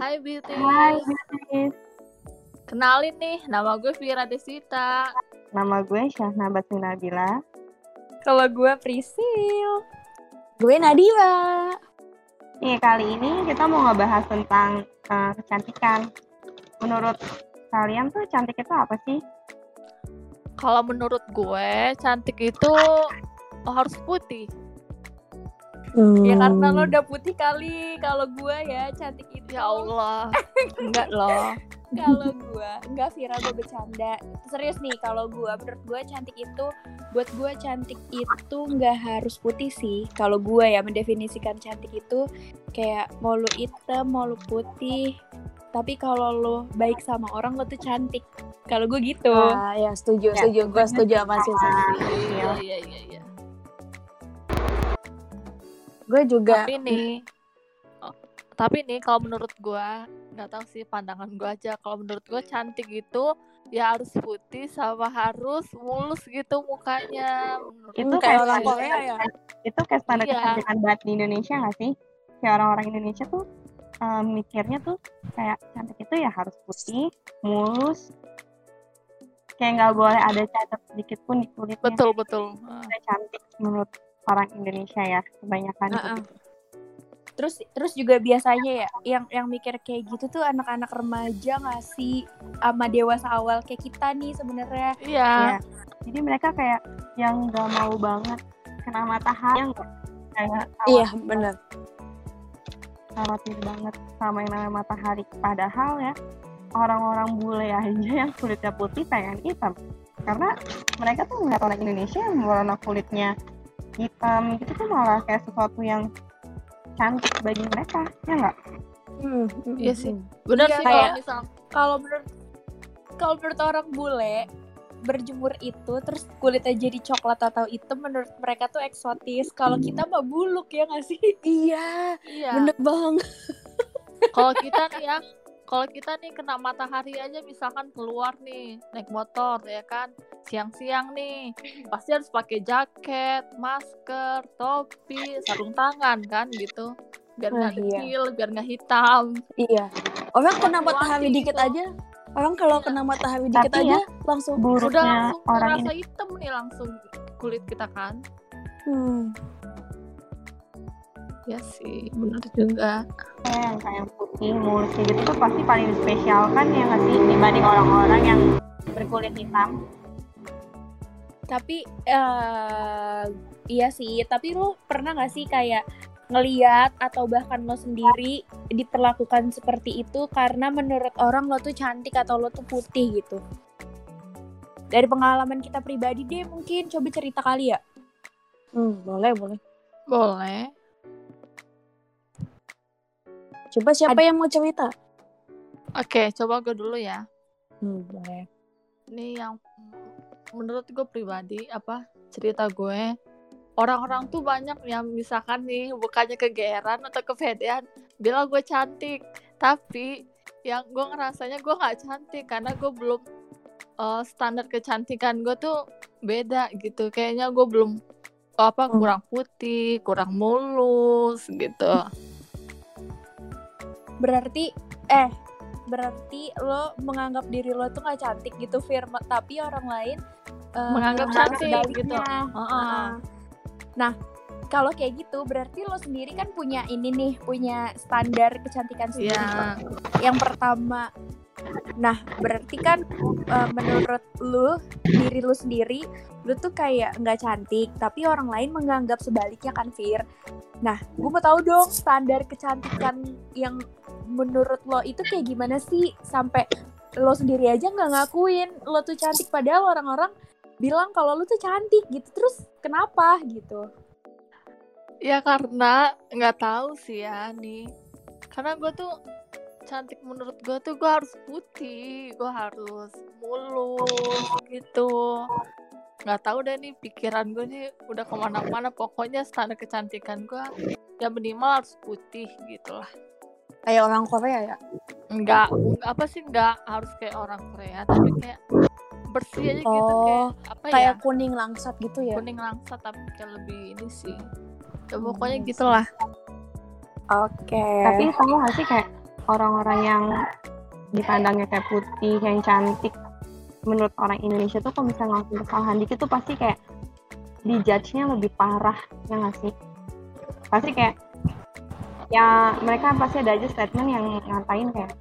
Hai Beauty. Hai, Beatrice. Kenalin nih, nama gue Vira Desita. Nama gue Syahna Batri Nabila. Kalau gue Prisil. Gue Nadila. Nih, kali ini kita mau ngebahas tentang uh, kecantikan. Menurut kalian tuh cantik itu apa sih? Kalau menurut gue, cantik itu harus putih. Hmm. Ya karena lo udah putih kali. Kalau gue ya cantik itu. Ya Allah. Enggak loh. Kalau gue, enggak Vira gue bercanda. Serius nih, kalau gue menurut gue cantik itu buat gue cantik itu nggak harus putih sih. Kalau gue ya mendefinisikan cantik itu kayak mau lu hitam, mau lu putih. Tapi kalau lo baik sama orang lo tuh cantik. Kalau gue gitu. Ah, ya setuju, Ya, setuju. Gue setuju sama sih. Iya, iya, iya, iya. Gue juga. Tapi nih, oh, tapi nih kalau menurut gue, nggak tahu sih pandangan gue aja. Kalau menurut gue cantik itu ya harus putih sama harus mulus gitu mukanya. Menurut Itu kayak orang Korea ya. Itu kayak standar Iya. kecantikan banget di Indonesia nggak sih? Kayak orang-orang Indonesia tuh um, mikirnya tuh kayak cantik itu ya harus putih, mulus. Kayak nggak boleh ada cacat sedikit pun di kulitnya. betul betul. Ah. Udah cantik menurut orang Indonesia ya, kebanyakan. Ah. gitu. Terus terus juga biasanya ya yang yang mikir kayak gitu tuh anak-anak remaja nggak sih sama dewasa awal kayak kita nih sebenarnya. Iya. Ya. Jadi mereka kayak yang nggak mau banget kena matahari yang kayak Iya, bener. khawatir banget sama yang namanya matahari. Padahal ya orang-orang bule aja yang kulitnya putih pengen hitam. Karena mereka tuh ngeliat orang Indonesia yang warna kulitnya hitam gitu tuh malah kayak sesuatu yang cantik bagi mereka, ya nggak? Hmm, Iya sih. Benar Iya, sih kayak- kalau misal Kalau menurut kalau menurut orang bule berjemur itu terus kulitnya jadi coklat atau hitam menurut mereka tuh eksotis. Kalau kita mah buluk ya nggak sih? Iya, iya. bener banget. Kalau kita nih ya, kalau kita nih kena matahari aja misalkan keluar nih naik motor ya kan, siang-siang nih pasti harus pakai jaket, masker, topi, sarung tangan kan gitu, biar nggak Ah, iya. kecil, biar nggak hitam. Iya. Orang kena matahari dikit gitu. aja. Orang kalau Iya. kena matahari dikit Tapi aja ya, langsung. Udah Buruknya langsung orang ngerasa ini hitam nih langsung kulit kita kan. Hmm. Ya sih, benar juga. kayak yang kayak putih, mulus kayak gitu tuh pasti paling spesial kan ya nggak sih dibanding orang-orang yang berkulit hitam. Tapi eh iya sih, tapi lo pernah nggak sih kayak ngeliat atau bahkan lo sendiri diperlakukan seperti itu karena menurut orang lo tuh cantik atau lo tuh putih gitu. Dari pengalaman kita pribadi deh mungkin coba cerita kali ya. Hmm, boleh, boleh. Boleh. Coba siapa yang mau cerita? Oke, coba gue dulu ya. Hmm, boleh. Ini yang menurut gue pribadi apa cerita gue orang-orang tuh banyak yang misalkan nih bukannya kegeeran atau kepedean bilang gue cantik tapi yang gue ngerasanya gue nggak cantik karena gue belum eh, standar kecantikan gue tuh beda gitu kayaknya gue belum apa Hmm. kurang putih kurang mulus gitu Berarti eh berarti lo menganggap diri lo tuh nggak cantik gitu Firma tapi orang lain eh, Menganggap cantik gitu. Heeh. Nah, kalau kayak gitu berarti lo sendiri kan punya ini nih, punya standar kecantikan sendiri. Iya. Yang pertama, nah berarti kan eh, menurut lu diri lu sendiri, lu tuh kayak nggak cantik, tapi orang lain menganggap sebaliknya kan Fir. Nah, gue mau tahu dong standar kecantikan yang menurut lo itu kayak gimana sih sampai lo sendiri aja nggak ngakuin lo tuh cantik padahal orang-orang bilang kalau lu tuh cantik gitu terus kenapa gitu Ya karena nggak tahu sih ya nih. Karena gue tuh cantik menurut gue tuh gue harus putih, gue harus mulus gitu. Nggak tahu deh nih pikiran gue nih udah ke mana-mana. Pokoknya standar kecantikan gue ya minimal harus putih gitu lah. Kayak orang Korea ya? Nggak, nggak apa sih nggak harus kayak orang Korea, tapi kayak bersih aja gitu Oh, kayak apa Kayak ya kuning langsat gitu ya? kuning langsat tapi kayak lebih ini sih. Ya pokoknya gitulah. oke Tapi tahu nggak sih kayak orang-orang yang dipandangnya kayak putih yang cantik menurut orang Indonesia tuh kalau misalnya ngelakuin kesalahan dikit tuh pasti kayak dijudge-nya lebih parah ya nggak sih pasti kayak ya mereka pasti ada aja statement yang ngatain kayak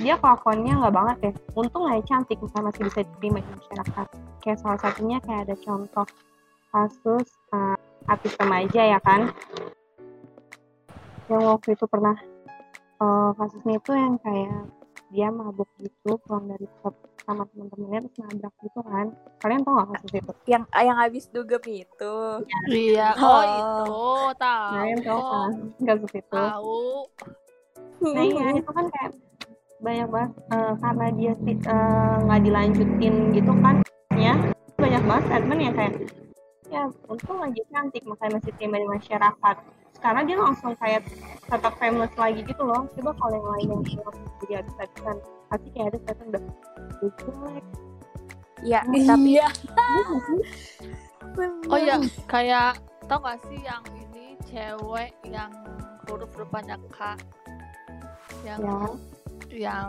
dia kelakuannya nggak banget ya. Untung aja cantik misalnya masih bisa diterima di masyarakat. Kayak salah satunya kayak ada contoh kasus uh, artis remaja ya kan? Yang waktu itu pernah uh, kasusnya itu yang kayak dia mabuk gitu pulang dari sama teman-temannya terus nabrak gitu kan. Kalian tau gak kasus itu? Yang yang habis dugem itu. Iya, oh, Oh. itu tahu. kalian tau kan? Kasus itu. Tahu. nah iya itu kan kayak banyak banget eh, karena dia sih eh, nggak dilanjutin gitu kan ya. Banyak banget statement yang kayak ya untung aja cantik makanya masih terima di masyarakat karena dia langsung kayak tetap famous lagi gitu loh coba kalau yang lain yang jadi artis-artisan pasti kayak ada statement udah "Lu jelek ya tapi Iya. Iya? Oh ya, kayak tau gak sih yang ini cewek yang huruf depannya K yang ya yang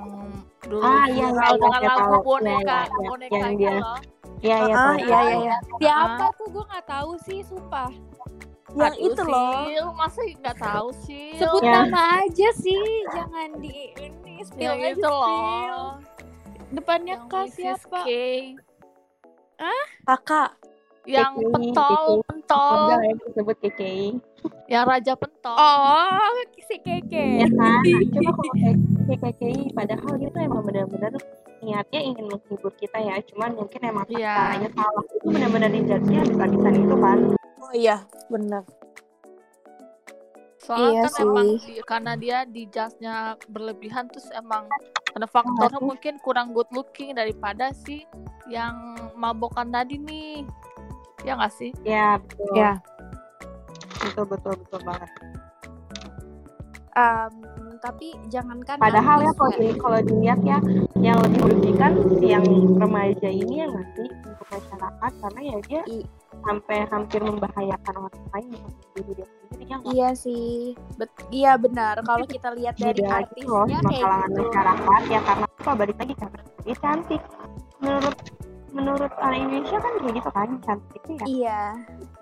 dulu Ah, iya, viral iya, dengan iya, lagu boneka Iya, iya, iya. Yang dia- loh. iya iya ah iya iya iya Siapa tuh gue nggak tahu sih, sumpah. Yang Aduh, itu loh. Sil, masa nggak tahu sih Sebut Ya. nama aja sih, jangan di ini spill yang aja itu spill. loh Depannya yang K Mrs. siapa? K Kakak. yang KKI, pentol KKI. pentol Enggak ya disebut KKI yang raja pentol oh si keke ya kan coba kalau KKI padahal dia tuh emang benar-benar niatnya ingin menghibur kita ya cuman mungkin emang Iya. caranya salah itu benar-benar dijudge-nya habis-habisan itu kan Oh iya, benar. soalnya Iya kan emang sih. di- karena dia di jasnya berlebihan terus emang karena faktornya sih? mungkin kurang good looking daripada si yang mabokan tadi nih ya nggak sih ya betul Ya. betul betul betul banget Em, tapi jangankan padahal ya kalau di, kalau dilihat ya yang lebih merugikan si yang remaja ini yang masih untuk masyarakat karena ya dia I- sampai hampir membahayakan orang lain diri dia sendiri ya? Iya sih, Bet- iya benar. Kalau kita lihat dari gitu loh artisnya sama kayak kalangan gitu. masyarakat ya karena apa balik lagi karena dia cantik menurut menurut orang Indonesia kan kayak gitu kan cantik itu ya Iya.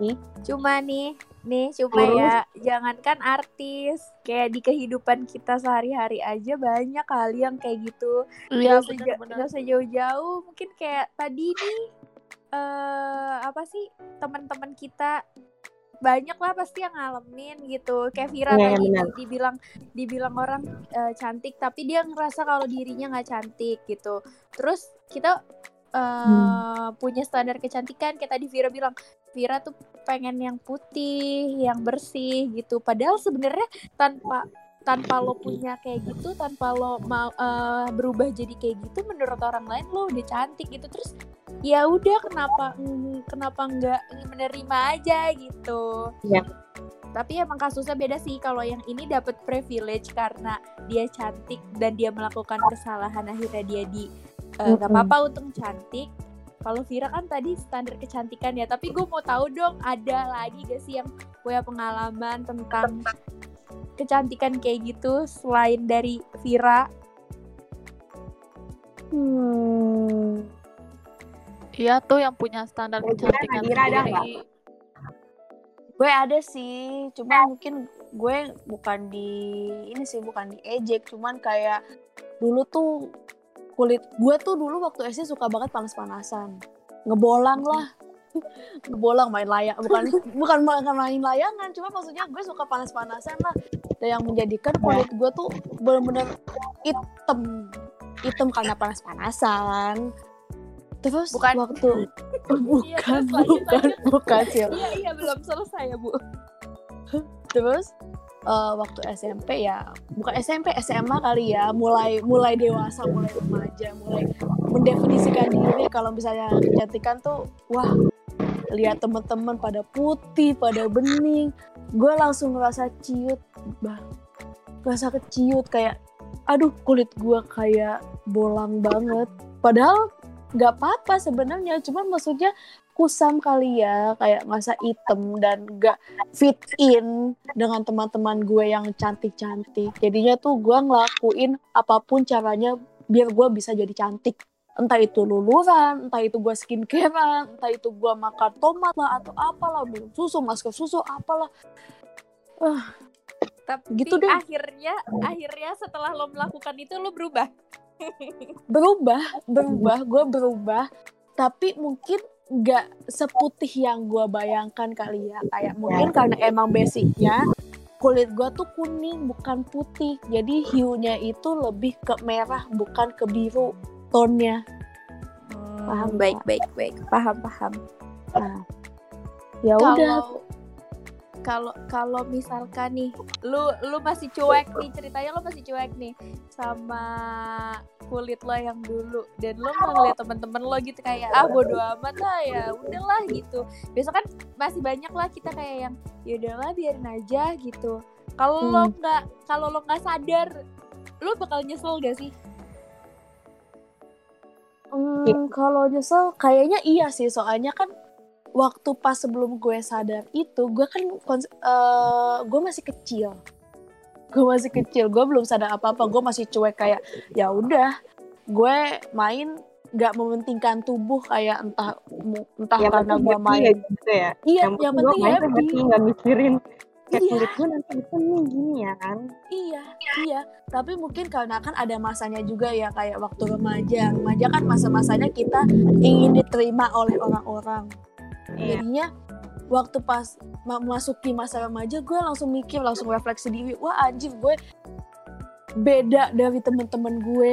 Ih. Cuma nih, nih cuma Terus? ya jangankan artis, kayak di kehidupan kita sehari-hari aja banyak kali yang kayak gitu. iya Nggak usah ja- benar-benar nggak usah jauh-jauh, mungkin kayak tadi nih eh apa sih teman-teman kita banyak lah pasti yang ngalamin gitu. Kayak Vira Iya, tadi benar. dibilang dibilang orang eh, cantik tapi dia ngerasa kalau dirinya nggak cantik gitu. Terus kita eh, punya standar kecantikan kayak tadi Vira bilang. Vira tuh pengen yang putih yang bersih gitu. Padahal sebenarnya tanpa tanpa lo punya kayak gitu tanpa lo mau eh, berubah jadi kayak gitu menurut orang lain lo udah cantik gitu terus ya udah kenapa mm, kenapa nggak menerima aja gitu Iya. tapi emang kasusnya beda sih kalau yang ini dapat privilege karena dia cantik dan dia melakukan kesalahan akhirnya dia di eh, nggak Mm-mm. apa-apa untung cantik kalau Vira kan tadi standar kecantikan ya tapi gue mau tahu dong ada lagi gak sih yang punya pengalaman tentang kecantikan kayak gitu selain dari Vira? Hmm. iya tuh yang punya standar Vira, kecantikan Nadira ada Gue ada sih, cuma mungkin gue bukan di ini sih bukan di ejek, cuman kayak dulu tuh kulit gue tuh dulu waktu SD suka banget panas-panasan, ngebolang lah, ngebolang main layang, bukan bukan bukan main layangan, cuma maksudnya gue suka panas-panasan lah, dan yang menjadikan kulit gue tuh bener-bener hitam, hitam karena panas-panasan. Terus Bukan- waktu Iya, bukan lanjut, bukan lanjut. bukan sih iya iya belum selesai ya bu. Terus eh, waktu SMP ya, bukan SMP, SMA kali ya, mulai mulai dewasa, mulai remaja, mulai mendefinisikan diri. Kalau misalnya kecantikan tuh wah lihat teman-teman pada putih, pada bening, gue langsung ngerasa ciut, bah, ngerasa keciut kayak, aduh kulit gue kayak bolang banget. Padahal nggak apa-apa sebenarnya, cuman maksudnya kusam kali ya kayak masa item dan gak fit in dengan teman-teman gue yang cantik-cantik. Jadinya tuh gue ngelakuin apa pun caranya biar gue bisa jadi cantik entah itu luluran entah itu gue skincarean entah itu gue makan tomat lah atau apalah minum susu masker susu apalah. Tapi Gitu deh. akhirnya akhirnya setelah lo melakukan itu lo berubah. berubah berubah gue berubah. Tapi mungkin nggak seputih yang gue bayangkan kali ya. Kayak mungkin karena emang basicnya kulit gue tuh kuning bukan putih. Jadi hiunya itu lebih ke merah bukan ke biru tonnya. Paham, baik baik baik. Paham paham. nah ya udah. Kalau kalau misalkan nih lu lu masih cuek nih ceritanya lu masih cuek nih sama kulit lo yang dulu. Dan lo ngeliat temen-temen lo gitu kayak ah bodo amat lah ya udahlah gitu. Besok kan masih banyak lah kita kayak yang ya udahlah biarin aja gitu. Kalau lo Hmm. nggak kalau lo nggak sadar lo bakal nyesel gak sih Hmm, kalau nyesel kayaknya iya sih soalnya kan waktu pas sebelum gue sadar itu gue kan eh, gue masih kecil. Gue masih kecil gue belum sadar apa apa gue masih cuek kayak ya udah gue main nggak mementingkan tubuh kayak entah entah yang karena gue main. ya gitu ya? Iya yang, yang penting happy nggak mikirin kayak Iya. kulit gue nanti gini ya kan Iya, iya. Tapi mungkin karena kan ada masanya juga ya kayak waktu remaja. Remaja kan masa-masanya kita ingin diterima oleh orang-orang. Iya. Jadinya waktu pas ma- masuki masa remaja gue langsung mikir, langsung refleksi diri. Wah anjir gue beda dari temen-temen gue.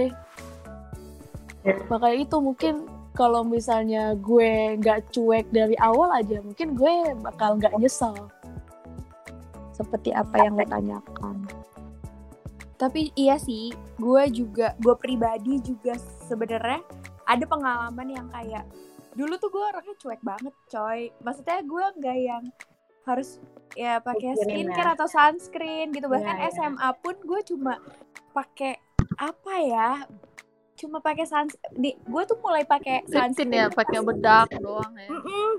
Iya. Makanya itu mungkin kalau misalnya gue nggak cuek dari awal aja, mungkin gue bakal nggak nyesel. Seperti apa yang lo tanyakan. Tapi iya sih, gue juga, gue pribadi juga sebenarnya ada pengalaman yang kayak dulu tuh gue orangnya cuek banget, coy. Maksudnya gue nggak yang harus ya pakai ya. skincare atau sunscreen gitu. Bahkan Iya, iya. SMA pun gue cuma pakai apa ya? Cuma pakai sans di gue tuh mulai pakai Liptin sunscreen ya tuh pakai bedak doang ya.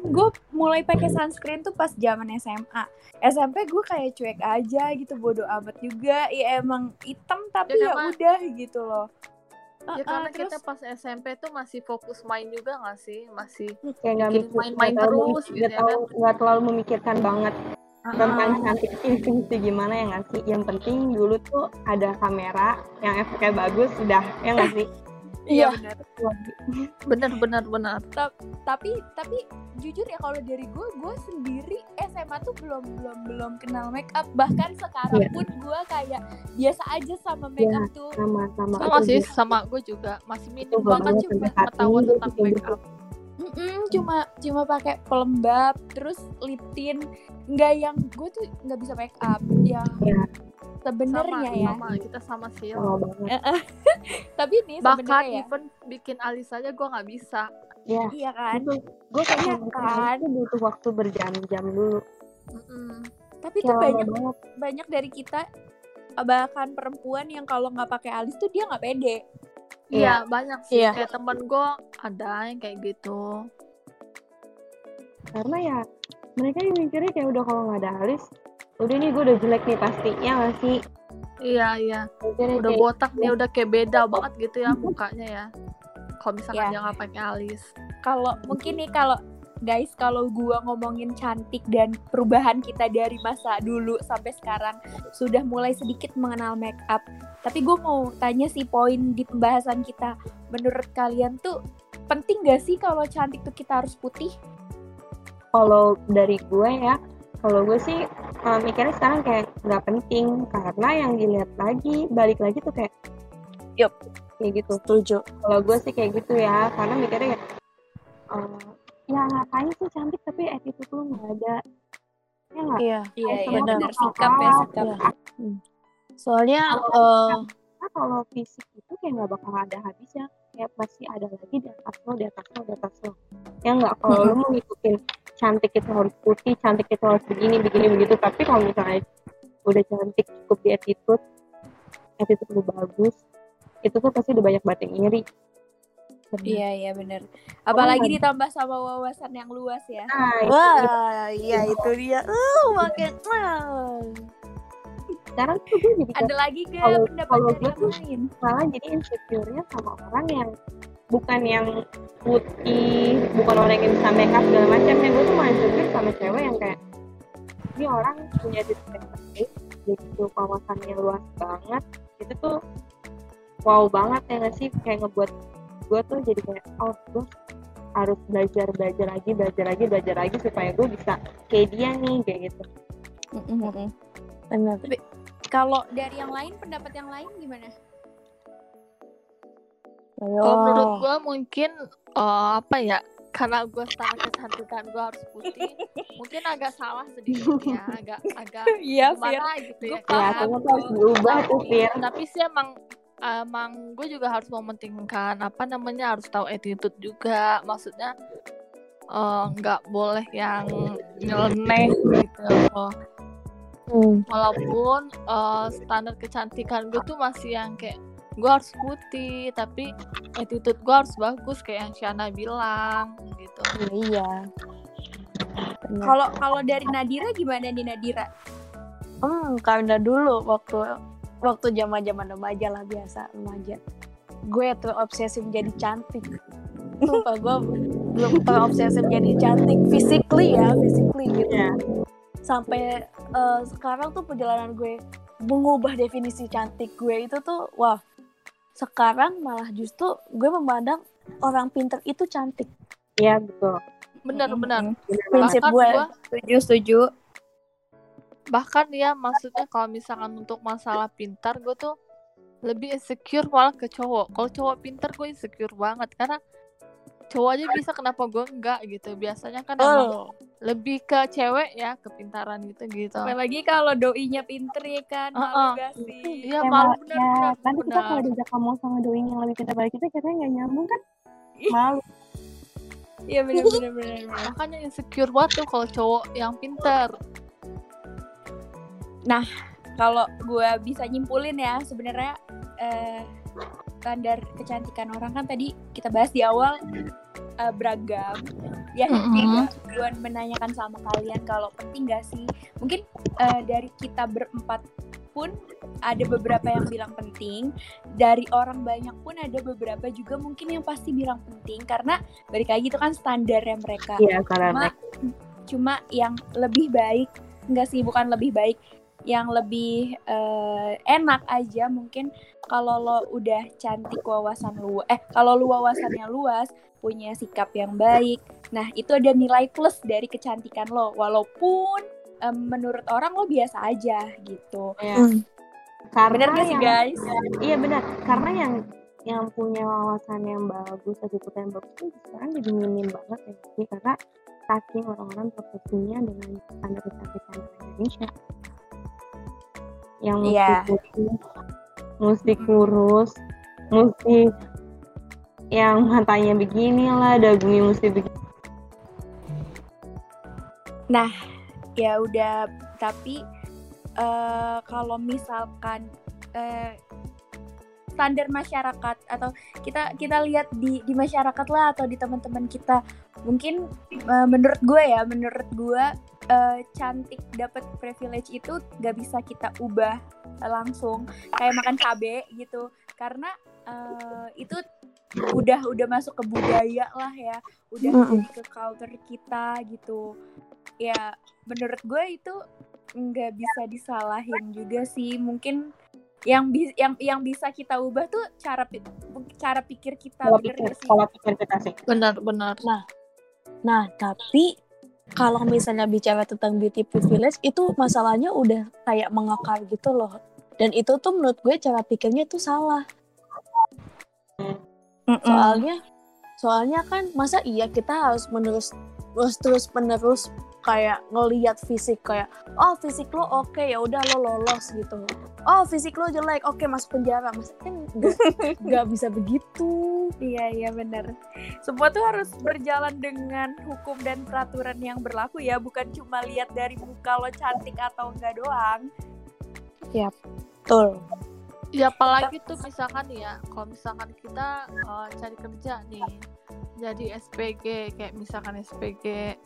gue mulai pakai sunscreen tuh pas zaman SMA. SMP gue kayak cuek aja gitu, bodo amat juga. Ya emang hitam tapi Ya, ya, udah gitu loh. Ya Uh-uh, karena terus kita pas SMP tuh masih fokus main juga gak sih? Masih main-main terus gitu nggak ya terlalu nggak terlalu memikirkan banget tentang cantik itu gimana ya nggak sih yang penting dulu tuh ada kamera yang efeknya bagus udah ya nggak sih iya benar. bener bener bener. Tapi tapi jujur ya kalau dari gue, gue sendiri SMA tuh belum belum belum kenal make up. Bahkan sekarang Iya. pun gue kayak biasa aja sama make up tuh. sama sama Sama aku sih juga. sama gue juga masih minim banget cuma pengetahuan tentang make up. Mm-mm, cuma cuma pakai pelembab terus lip tint nggak yang gue tuh nggak bisa make up ya Iya. Sebenarnya ya sama kita sama sih. sama banget tapi nih Bahkan sebenarnya ya even bikin alis aja gue nggak bisa. ya iya kan gue kayak bikin kan? butuh waktu berjam-jam dulu Mm-mm. tapi kayak tuh banyak banget banyak dari kita bahkan perempuan yang kalau nggak pakai alis tuh dia nggak pede Iya banyak sih. Iya. Kayak temen gue ada yang kayak gitu. karena ya mereka yang mikirnya kayak udah kalau nggak ada alis udah nih gue udah jelek nih pasti ya nggak sih Iya iya. Udah kayak botak nih udah kayak beda banget gitu ya mukanya ya. Kalau misalkan Iya. dia nggak pakai alis. kalau mungkin nih kalau guys kalau gua ngomongin cantik dan perubahan kita dari masa dulu sampai sekarang sudah mulai sedikit mengenal make up tapi gue mau tanya sih poin di pembahasan kita menurut kalian tuh penting gak sih kalau cantik tuh kita harus putih kalau dari gue ya kalau gue sih uh, mikirnya sekarang kayak nggak penting karena yang dilihat lagi balik lagi tuh kayak Yup. kayak gitu Setuju. kalau gue sih kayak gitu ya karena mikirnya kayak uh, ya ngapain sih cantik tapi attitude lu nggak ada ya nggak Iya. iya iya, benar. sikap ya sikap Iya. Soalnya eh Karena kalau fisik itu kayak nggak bakal ada habisnya kayak pasti ada lagi di atas lo di atas lo di atas lo ya nggak kalau lo mau ngikutin cantik itu harus putih cantik itu harus begini begini begitu tapi kalau misalnya udah cantik cukup di attitude attitude lu bagus itu tuh pasti udah banyak banget yang iri Iya iya bener. Apalagi Orang- ditambah sama wawasan yang luas ya. Nah, itu Wah, iya itu dia. Uh, makin. Wah. sekarang tuh gue jadi Ada lagi ke Kalau- pendapat kalau dari gue yang tuh- lain? malah jadi insecure-nya sama orang yang bukan yang putih, bukan orang yang bisa make up segala macam. Yang gue tuh malah insecure sama cewek yang kayak ini orang punya titik gitu wawasannya luas banget. Itu tuh wow banget ya nggak sih kayak ngebuat gue tuh jadi kayak oh gue harus belajar belajar lagi belajar lagi belajar lagi supaya gue bisa kayak dia nih kayak gitu Benar. Kalau dari yang lain pendapat yang lain gimana? Ayo. Kalau menurut gue mungkin eh, apa ya? Karena gue standar kecantikan gue harus putih, mungkin agak salah sedikit ya, agak agak Iya gimana gitu ya. Gua ya kan. kamu tuh harus berubah tuh Fir Tapi sih emang emang gue juga harus mementingkan apa namanya harus tahu attitude juga. Maksudnya eh, nggak boleh yang nyeleneh gitu loh. Hmm. Walaupun eh, standar kecantikan gue tuh masih yang kayak gue harus putih, tapi attitude gue harus bagus kayak yang Shana bilang gitu. Iya. Benar. Kalau kalau dari Nadira gimana nih Nadira? Hmm, karena dulu waktu waktu zaman zaman remaja lah biasa remaja. Gue tuh obsesi menjadi cantik. Sumpah gue belum terobsesi menjadi cantik physically ya, physically gitu. ya Sampai eh, sekarang tuh perjalanan gue mengubah definisi cantik gue itu tuh wah sekarang malah justru gue memandang orang pinter itu cantik. iya betul Benar-benar. Prinsip Bahkan gue. gua- Setuju setuju. bahkan ya maksudnya kalau misalkan untuk masalah pintar gue tuh lebih insecure malah ke cowok kalau cowok pintar gue insecure banget karena cowok aja bisa kenapa gue enggak gitu biasanya kan emang Oh, lebih ke cewek ya kepintaran gitu gitu Apalagi kalau doinya pinter ya kan, malu gak sih? iya ya, malu mal- bener ya bener nanti kita kalau diajak ngomong sama doi yang lebih pintar dari kita katanya nggak nyambung kan malu Iya bener bener bener. bener. makanya insecure banget tuh kalau cowok yang pintar Kalau gue bisa nyimpulin ya sebenarnya eh, standar kecantikan orang kan tadi kita bahas di awal eh, beragam. Ya Mm-mm. gue menanyakan sama kalian kalau penting gak sih? Mungkin eh, dari kita berempat pun ada beberapa yang bilang penting. Dari orang banyak pun ada beberapa juga mungkin yang pasti bilang penting karena balik lagi itu kan standarnya mereka. iya karena cuma cuma yang lebih baik enggak sih bukan lebih baik yang lebih eh, enak aja mungkin kalau lo udah cantik wawasan lu eh kalau lu wawasannya luas punya sikap yang baik nah itu ada nilai plus dari kecantikan lo walaupun em, menurut orang lo biasa aja gitu ya. Hmm. karena bener gak sih yang- guys iya benar karena yang yang punya wawasan yang bagus attitude yang bagus itu sekarang jadi minim banget ya sih karena saking orang-orang terpesona dengan standar kecantikan Indonesia yang mesti Iya. Mesti kurus mesti yang matanya begini lah dagunya mesti begini. Ya udah tapi eh kalau misalkan eh, standar masyarakat atau kita kita lihat di di masyarakat lah atau di teman-teman kita mungkin eh, menurut gue ya menurut gue eh, cantik dapat privilege itu gak bisa kita ubah langsung. Kayak makan cabe gitu. Karena eh, itu udah udah masuk ke budaya lah ya. Udah jadi ke culture kita gitu. Ya menurut gue itu nggak bisa disalahin juga sih. Mungkin yang bi- yang yang bisa kita ubah tuh cara pi- cara pikir kita pola bener pikir gak sih? pola pikir kita sih. Benar-benar Nah, tapi kalau misalnya bicara tentang beauty privilege itu masalahnya udah kayak mengakar gitu loh. Dan itu tuh menurut gue cara pikirnya tuh salah. Soalnya soalnya kan masa iya kita harus menerus terus terus menerus kayak ngelihat fisik kayak oh fisik lo oke ya udah lo lolos gitu. Oh fisik lo jelek oke masuk penjara. Masa kan nggak bisa begitu. Iya iya benar. Semua tuh harus berjalan dengan hukum dan peraturan yang berlaku ya, bukan cuma lihat dari muka lo cantik atau enggak doang. Betul. Ya apalagi tuh misalkan ya, kalau misalkan kita uh, cari kerja nih, jadi SPG kayak misalkan SPG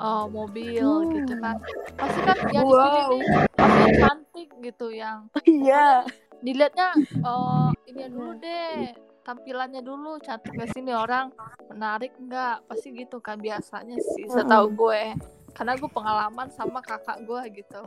uh, mobil Hmm. gitu kan, pasti kan yang di Wow. sini nih pasti cantik gitu yang Iya. dilihatnya uh, ini dulu deh tampilannya dulu cantik gak sini orang menarik nggak? Pasti gitu kan biasanya sih setahu gue. Karena gue pengalaman sama kakak gue gitu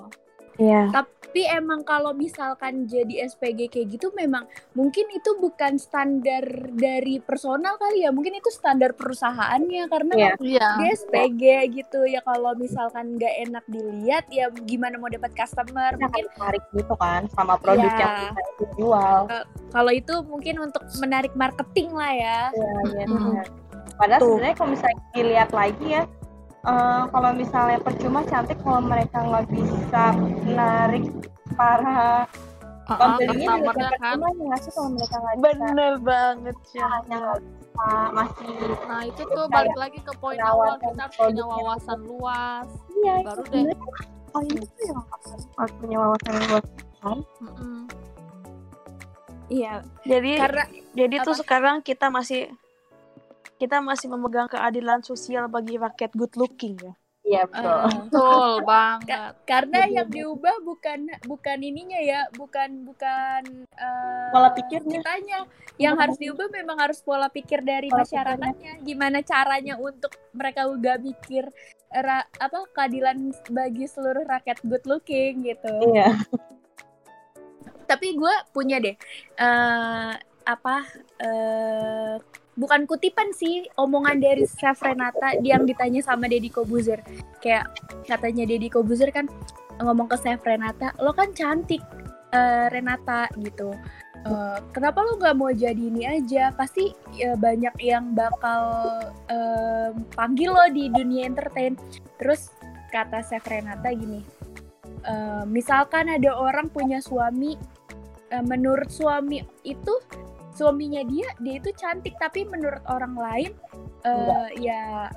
Iya. Tapi emang kalau misalkan jadi SPG kayak gitu memang mungkin itu bukan standar dari personal kali ya. Mungkin itu standar perusahaannya karena kan iya dia SPG gitu ya kalau misalkan nggak enak dilihat ya gimana mau dapat customer Kita mungkin akan tarik gitu kan sama produk Iya. yang kita jual. kalau itu mungkin untuk menarik marketing lah ya Iya, iya, Mm-mm. benar. Padahal sebenarnya kalau misalnya dilihat lagi ya, eh, kalau misalnya percuma cantik kalau mereka nggak bisa menarik para Uh-uh, pembelinya juga customer-nya kan percuma nggak sih kalau mereka nggak bisa Bener banget ya. nggak bisa masih nah itu tuh balik lagi ke poin awal kita harus punya produknya. wawasan luas iya baru itu deh sebenarnya poin itu yang harus punya wawasan yang luas Mm-mm. iya Jadi karena jadi tuh apa? sekarang kita masih kita masih memegang keadilan sosial bagi rakyat good looking ya. iya betul. eh, betul banget. Karena Betul, yang betul. diubah bukan bukan ininya ya bukan bukan eh, Pola pikirnya. kitanya. Yang harus diubah memang harus pola pikir dari Pola masyarakatnya. Gimana caranya untuk mereka juga mikir ra- apa keadilan bagi seluruh rakyat good looking gitu. Iya. Tapi gue punya deh eh apa eh bukan kutipan sih omongan dari Chef Renata yang ditanya sama Deddy Kobuzer. Kayak katanya Deddy Kobuzer kan ngomong ke Chef Renata lo kan cantik eh, Renata gitu. Eh, kenapa lo nggak mau jadi ini aja? Pasti ya, banyak yang bakal eh, panggil lo di dunia entertain. Terus kata Chef Renata gini eh, misalkan ada orang punya suami eh, menurut suami itu suaminya dia dia itu cantik tapi menurut orang lain eh, ya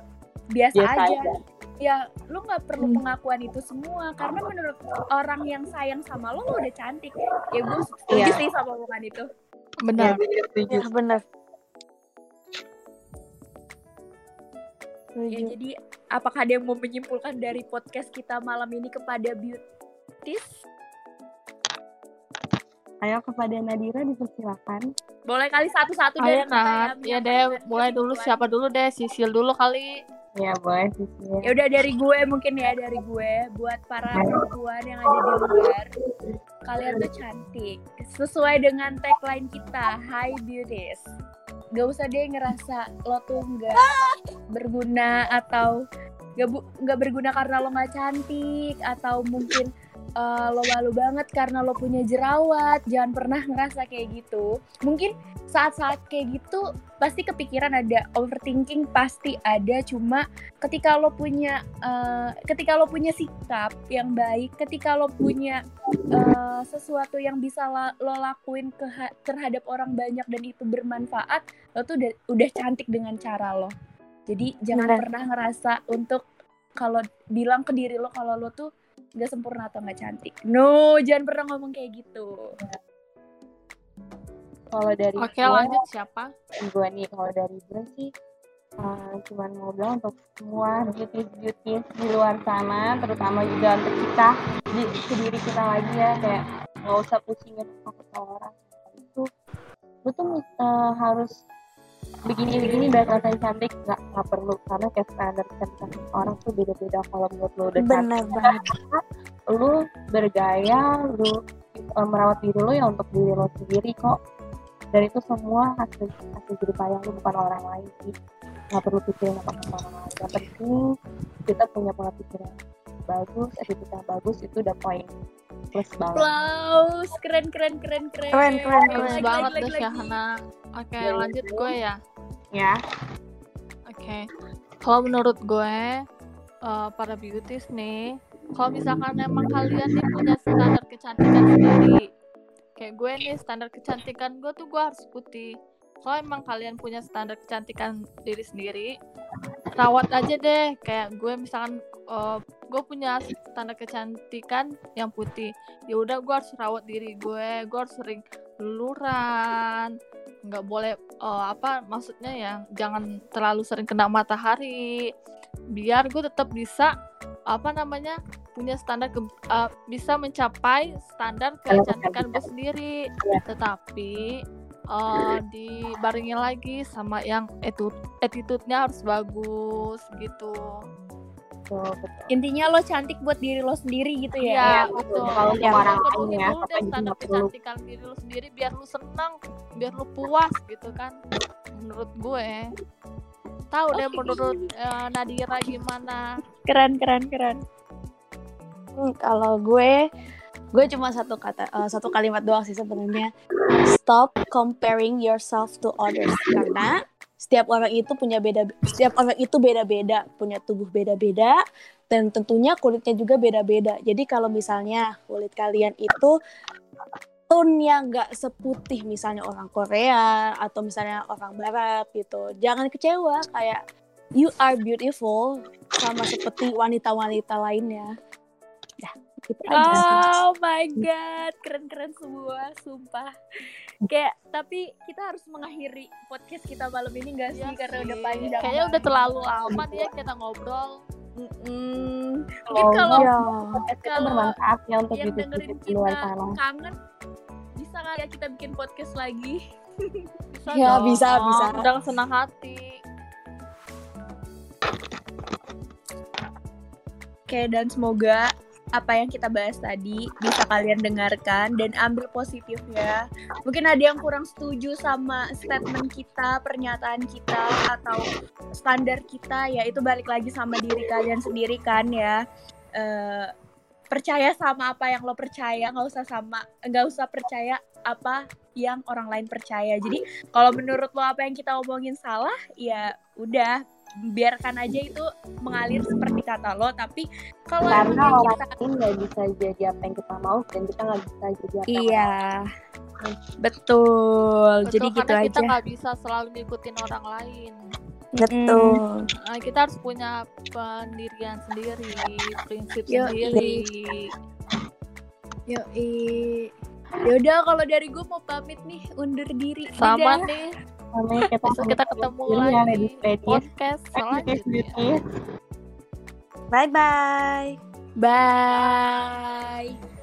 biasa, Biasa aja. aja. ya lu nggak perlu Hmm. pengakuan itu semua karena menurut orang yang sayang sama lo lo udah cantik ya gue setuju Iya. sih sama omongan itu benar. Ya bener. ya jadi apakah ada yang mau menyimpulkan dari podcast kita malam ini kepada beauties ayo kepada Nadira dipersilakan boleh kali satu-satu kita Nat, ya deh mulai dulu. siapa dulu deh? Sisil dulu kali. Ya boleh Sisil. Ya udah dari gue mungkin ya dari gue. Buat para perempuan yang ada di luar kalian tuh cantik. Sesuai dengan tagline kita Hi Beauties. Gak usah deh ngerasa lo tuh nggak berguna atau gak, bu- nggak berguna karena lo nggak cantik atau mungkin eh, lo malu banget karena lo punya jerawat. Jangan pernah ngerasa kayak gitu. Mungkin saat-saat kayak gitu pasti kepikiran ada overthinking pasti ada cuma ketika lo punya eh, ketika lo punya sikap yang baik ketika lo punya eh, sesuatu yang bisa la- lo lakuin ke terhadap orang banyak dan itu bermanfaat lo tuh udah udah cantik dengan cara lo jadi jangan Benar. pernah ngerasa untuk kalau bilang ke diri lo kalau lo tuh nggak sempurna atau nggak cantik. No jangan pernah ngomong kayak gitu. Kalau dari oke gue, lanjut siapa? gue nih kalau dari gue sih uh, cuman mau bilang untuk semua beauties di luar sana terutama juga untuk kita di ke diri kita lagi ya kayak nggak usah pusingin apa kata orang itu lu tuh uh, harus begini begini biar kelihatan cantik nggak nggak perlu. Karena kayak standar kecantikan orang tuh beda beda kalau menurut lu udah cantik. Bener banget. lu bergaya lu uh, merawat diri lu ya untuk diri lo sendiri kok. Dan itu semua hasil hasil jerih payah lu bukan orang lain. Sih nggak perlu pikirin apa kata orang lain. Yang penting kita punya pola pikir yang bagus attitude yang bagus itu udah poin plus banget Applause keren keren keren keren Keren, keren, bagus lagi, banget lagi, deh lagi. Syahana oke Ya, lanjut gitu. gue ya ya Oke, kalau menurut gue eh, para beauties nih, kalau misalkan emang kalian nih punya standar kecantikan sendiri, kayak gue nih standar kecantikan gue tuh gue harus putih. Kalau emang kalian punya standar kecantikan diri sendiri, rawat aja deh. Kayak gue misalkan eh, gue punya standar kecantikan yang putih, ya udah gue harus rawat diri gue, gue harus sering luluran nggak boleh eh, apa maksudnya ya jangan terlalu sering kena matahari. Biar gue tetap bisa apa namanya punya standar ke, eh, bisa mencapai standar kecantikan gue sendiri. Tetapi eh dibarengi lagi sama yang attitude attitude-nya harus bagus gitu Betul, betul. Intinya lo cantik buat diri lo sendiri gitu ya. Iya, betul. betul. Kalau untuk Ya, orang lain ya, dulu apa deh standar kecantikan diri lo sendiri biar lo senang, biar lo puas gitu kan. Menurut gue. Tahu deh menurut eh, Nadira gimana? Keren, keren, keren. Hmm, kalau gue gue cuma satu kata eh, satu kalimat doang sih sebenarnya stop comparing yourself to others karena setiap orang itu punya beda setiap orang itu beda-beda punya tubuh beda-beda dan tentunya kulitnya juga beda-beda jadi kalau misalnya kulit kalian itu tone-nya nggak seputih misalnya orang Korea atau misalnya orang Barat gitu jangan kecewa kayak you are beautiful sama seperti wanita-wanita lainnya ya gitu aja. Oh my god, keren-keren semua, sumpah. Kayak tapi kita harus mengakhiri podcast kita malam ini gak sih Iya karena sih. udah panjang. Kayaknya udah terlalu lama ya kita ngobrol. Mm-mm. Mungkin Kalau Iya. kita kalau bermanfaat ya untuk yang dengerin beauty-beauty di luar kita sana. kangen bisa nggak ya kita bikin podcast lagi? Bisa Ya, dong. bisa, bisa. Dengan senang hati. Oke, dan semoga apa yang kita bahas tadi bisa kalian dengarkan dan ambil positifnya. Mungkin ada yang kurang setuju sama statement kita, pernyataan kita atau standar kita ya itu balik lagi sama diri kalian sendiri kan ya. Eh, percaya sama apa yang lo percaya, nggak usah sama nggak usah percaya apa yang orang lain percaya. Jadi kalau menurut lo apa yang kita omongin salah, ya udah biarkan aja itu mengalir seperti kata lo. Tapi kalau Karena orang kita lain nggak bisa jadi apa yang kita mau dan kita nggak bisa jadi apa yang Iya, betul. Betul, Jadi gitu kita aja. nggak bisa selalu ngikutin orang lain. Betul. Nah, kita harus punya pendirian sendiri, prinsip Yoi. sendiri. Yoi. Yaudah kalau dari gue mau pamit nih undur diri. Sama Dadah. nih, Sampai kita, kita ketemu Ini ya, lagi podcast selanjutnya. beauty. bye bye Bye.